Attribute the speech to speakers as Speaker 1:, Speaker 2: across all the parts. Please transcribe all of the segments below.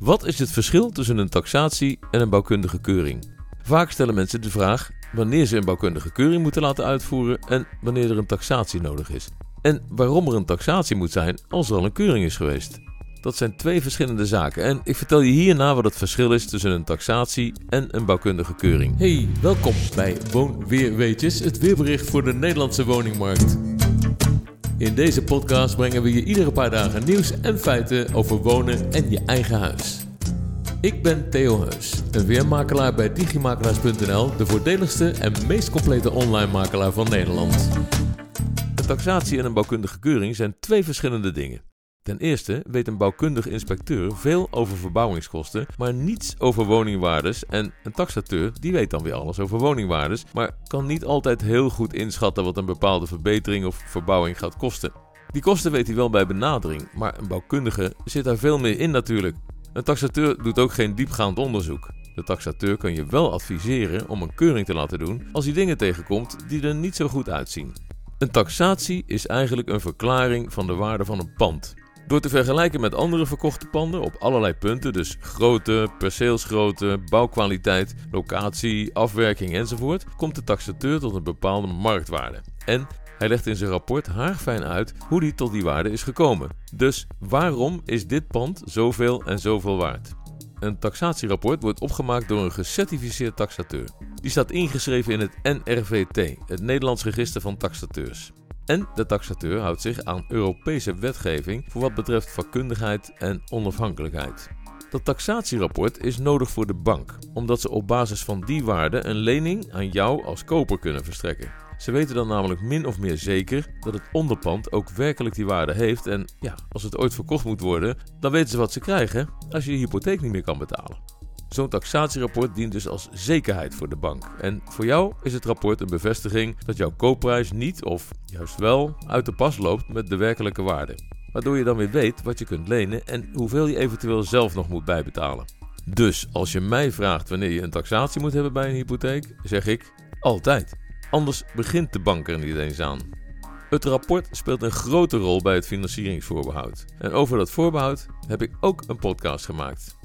Speaker 1: Wat is het verschil tussen een taxatie en een bouwkundige keuring? Vaak stellen mensen de vraag wanneer ze een bouwkundige keuring moeten laten uitvoeren en wanneer er een taxatie nodig is. En waarom er een taxatie moet zijn als er al een keuring is geweest. Dat zijn twee verschillende zaken en ik vertel je hierna wat het verschil is tussen een taxatie en een bouwkundige keuring. Hey, welkom bij Woonweerweetjes, het weerbericht voor de Nederlandse woningmarkt. In deze podcast brengen we je iedere paar dagen nieuws en feiten over wonen en je eigen huis. Ik ben Theo Heus, een weermakelaar bij digimakelaars.nl, de voordeligste en meest complete online makelaar van Nederland. Een taxatie en een bouwkundige keuring zijn twee verschillende dingen. Ten eerste weet een bouwkundig inspecteur veel over verbouwingskosten, maar niets over woningwaardes. En een taxateur die weet dan weer alles over woningwaardes, maar kan niet altijd heel goed inschatten wat een bepaalde verbetering of verbouwing gaat kosten. Die kosten weet hij wel bij benadering, maar een bouwkundige zit daar veel meer in natuurlijk. Een taxateur doet ook geen diepgaand onderzoek. De taxateur kan je wel adviseren om een keuring te laten doen als hij dingen tegenkomt die er niet zo goed uitzien. Een taxatie is eigenlijk een verklaring van de waarde van een pand. Door te vergelijken met andere verkochte panden op allerlei punten, dus grootte, perceelsgrootte, bouwkwaliteit, locatie, afwerking enzovoort, komt de taxateur tot een bepaalde marktwaarde. En hij legt in zijn rapport haarfijn uit hoe hij tot die waarde is gekomen. Dus waarom is dit pand zoveel en zoveel waard? Een taxatierapport wordt opgemaakt door een gecertificeerd taxateur. Die staat ingeschreven in het NRVT, het Nederlands Register van Taxateurs. En de taxateur houdt zich aan Europese wetgeving voor wat betreft vakkundigheid en onafhankelijkheid. Dat taxatierapport is nodig voor de bank, omdat ze op basis van die waarde een lening aan jou als koper kunnen verstrekken. Ze weten dan namelijk min of meer zeker dat het onderpand ook werkelijk die waarde heeft en ja, als het ooit verkocht moet worden, dan weten ze wat ze krijgen als je je hypotheek niet meer kan betalen. Zo'n taxatierapport dient dus als zekerheid voor de bank. En voor jou is het rapport een bevestiging dat jouw koopprijs niet of juist wel uit de pas loopt met de werkelijke waarde. Waardoor je dan weer weet wat je kunt lenen en hoeveel je eventueel zelf nog moet bijbetalen. Dus als je mij vraagt wanneer je een taxatie moet hebben bij een hypotheek, zeg ik altijd. Anders begint de bank er niet eens aan. Het rapport speelt een grote rol bij het financieringsvoorbehoud. En over dat voorbehoud heb ik ook een podcast gemaakt.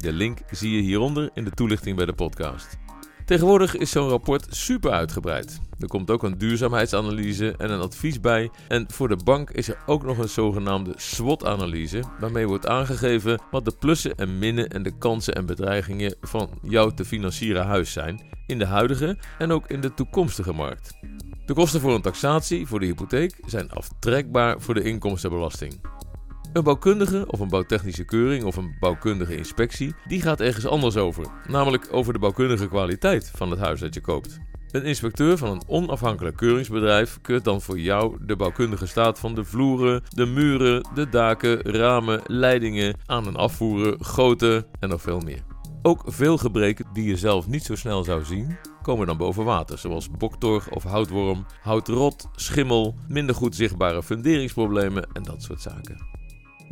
Speaker 1: De link zie je hieronder in de toelichting bij de podcast. Tegenwoordig is zo'n rapport super uitgebreid. Er komt ook een duurzaamheidsanalyse en een advies bij. En voor de bank is er ook nog een zogenaamde SWOT-analyse, waarmee wordt aangegeven wat de plussen en minnen en de kansen en bedreigingen van jouw te financieren huis zijn in de huidige en ook in de toekomstige markt. De kosten voor een taxatie voor de hypotheek zijn aftrekbaar voor de inkomstenbelasting. Een bouwkundige of een bouwtechnische keuring of een bouwkundige inspectie, die gaat ergens anders over. Namelijk over de bouwkundige kwaliteit van het huis dat je koopt. Een inspecteur van een onafhankelijk keuringsbedrijf keurt dan voor jou de bouwkundige staat van de vloeren, de muren, de daken, ramen, leidingen, aan- en afvoeren, goten en nog veel meer. Ook veel gebreken die je zelf niet zo snel zou zien, komen dan boven water, zoals boktorg of houtworm, houtrot, schimmel, minder goed zichtbare funderingsproblemen en dat soort zaken.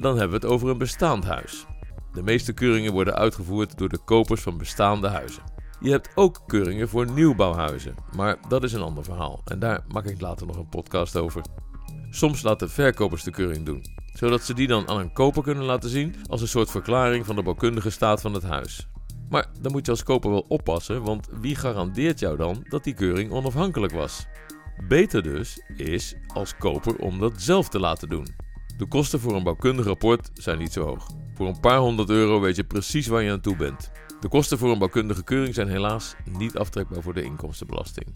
Speaker 1: Dan hebben we het over een bestaand huis. De meeste keuringen worden uitgevoerd door de kopers van bestaande huizen. Je hebt ook keuringen voor nieuwbouwhuizen, maar dat is een ander verhaal en daar maak ik later nog een podcast over. Soms laten verkopers de keuring doen, zodat ze die dan aan een koper kunnen laten zien als een soort verklaring van de bouwkundige staat van het huis. Maar dan moet je als koper wel oppassen, want wie garandeert jou dan dat die keuring onafhankelijk was? Beter dus is als koper om dat zelf te laten doen. De kosten voor een bouwkundig rapport zijn niet zo hoog. Voor een paar honderd euro weet je precies waar je aan toe bent. De kosten voor een bouwkundige keuring zijn helaas niet aftrekbaar voor de inkomstenbelasting.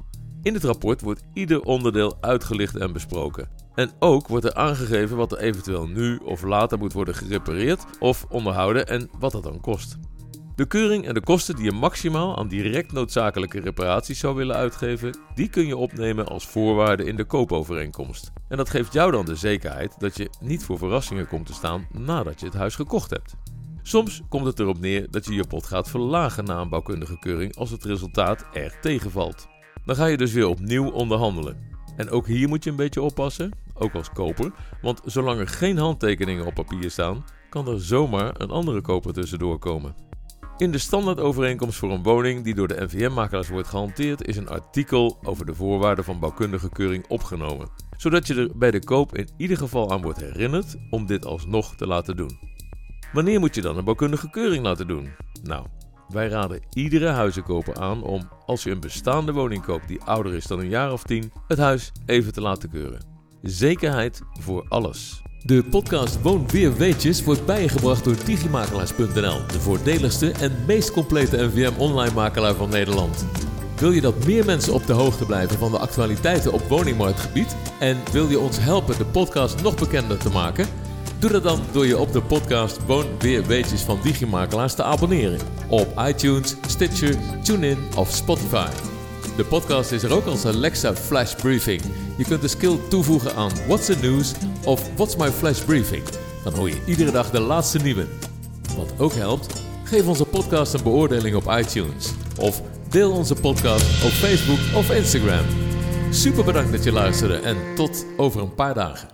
Speaker 1: In het rapport wordt ieder onderdeel uitgelicht en besproken. En ook wordt er aangegeven wat er eventueel nu of later moet worden gerepareerd of onderhouden en wat dat dan kost. De keuring en de kosten die je maximaal aan direct noodzakelijke reparaties zou willen uitgeven, die kun je opnemen als voorwaarde in de koopovereenkomst. En dat geeft jou dan de zekerheid dat je niet voor verrassingen komt te staan nadat je het huis gekocht hebt. Soms komt het erop neer dat je je pot gaat verlagen na een bouwkundige keuring als het resultaat erg tegenvalt. Dan ga je dus weer opnieuw onderhandelen. En ook hier moet je een beetje oppassen, ook als koper, want zolang er geen handtekeningen op papier staan, kan er zomaar een andere koper tussendoor komen. In de standaardovereenkomst voor een woning die door de NVM-makelaars wordt gehanteerd, is een artikel over de voorwaarden van bouwkundige keuring opgenomen, zodat je er bij de koop in ieder geval aan wordt herinnerd om dit alsnog te laten doen. Wanneer moet je dan een bouwkundige keuring laten doen? Nou, wij raden iedere huizenkoper aan om, als je een bestaande woning koopt die ouder is dan een jaar of tien, het huis even te laten keuren. Zekerheid voor alles. De podcast Woon Weer Weetjes wordt bijgebracht door digimakelaars.nl, de voordeligste en meest complete NVM online makelaar van Nederland. Wil je dat meer mensen op de hoogte blijven van de actualiteiten op woningmarktgebied en wil je ons helpen de podcast nog bekender te maken? Doe dat dan door je op de podcast Woon Weer Weetjes van Digimakelaars te abonneren op iTunes, Stitcher, TuneIn of Spotify. De podcast is er ook als Alexa Flash Briefing. Je kunt de skill toevoegen aan What's the News of What's My Flash Briefing. Dan hoor je iedere dag de laatste nieuwe. Wat ook helpt, geef onze podcast een beoordeling op iTunes. Of deel onze podcast op Facebook of Instagram. Super bedankt dat je luisterde en tot over een paar dagen.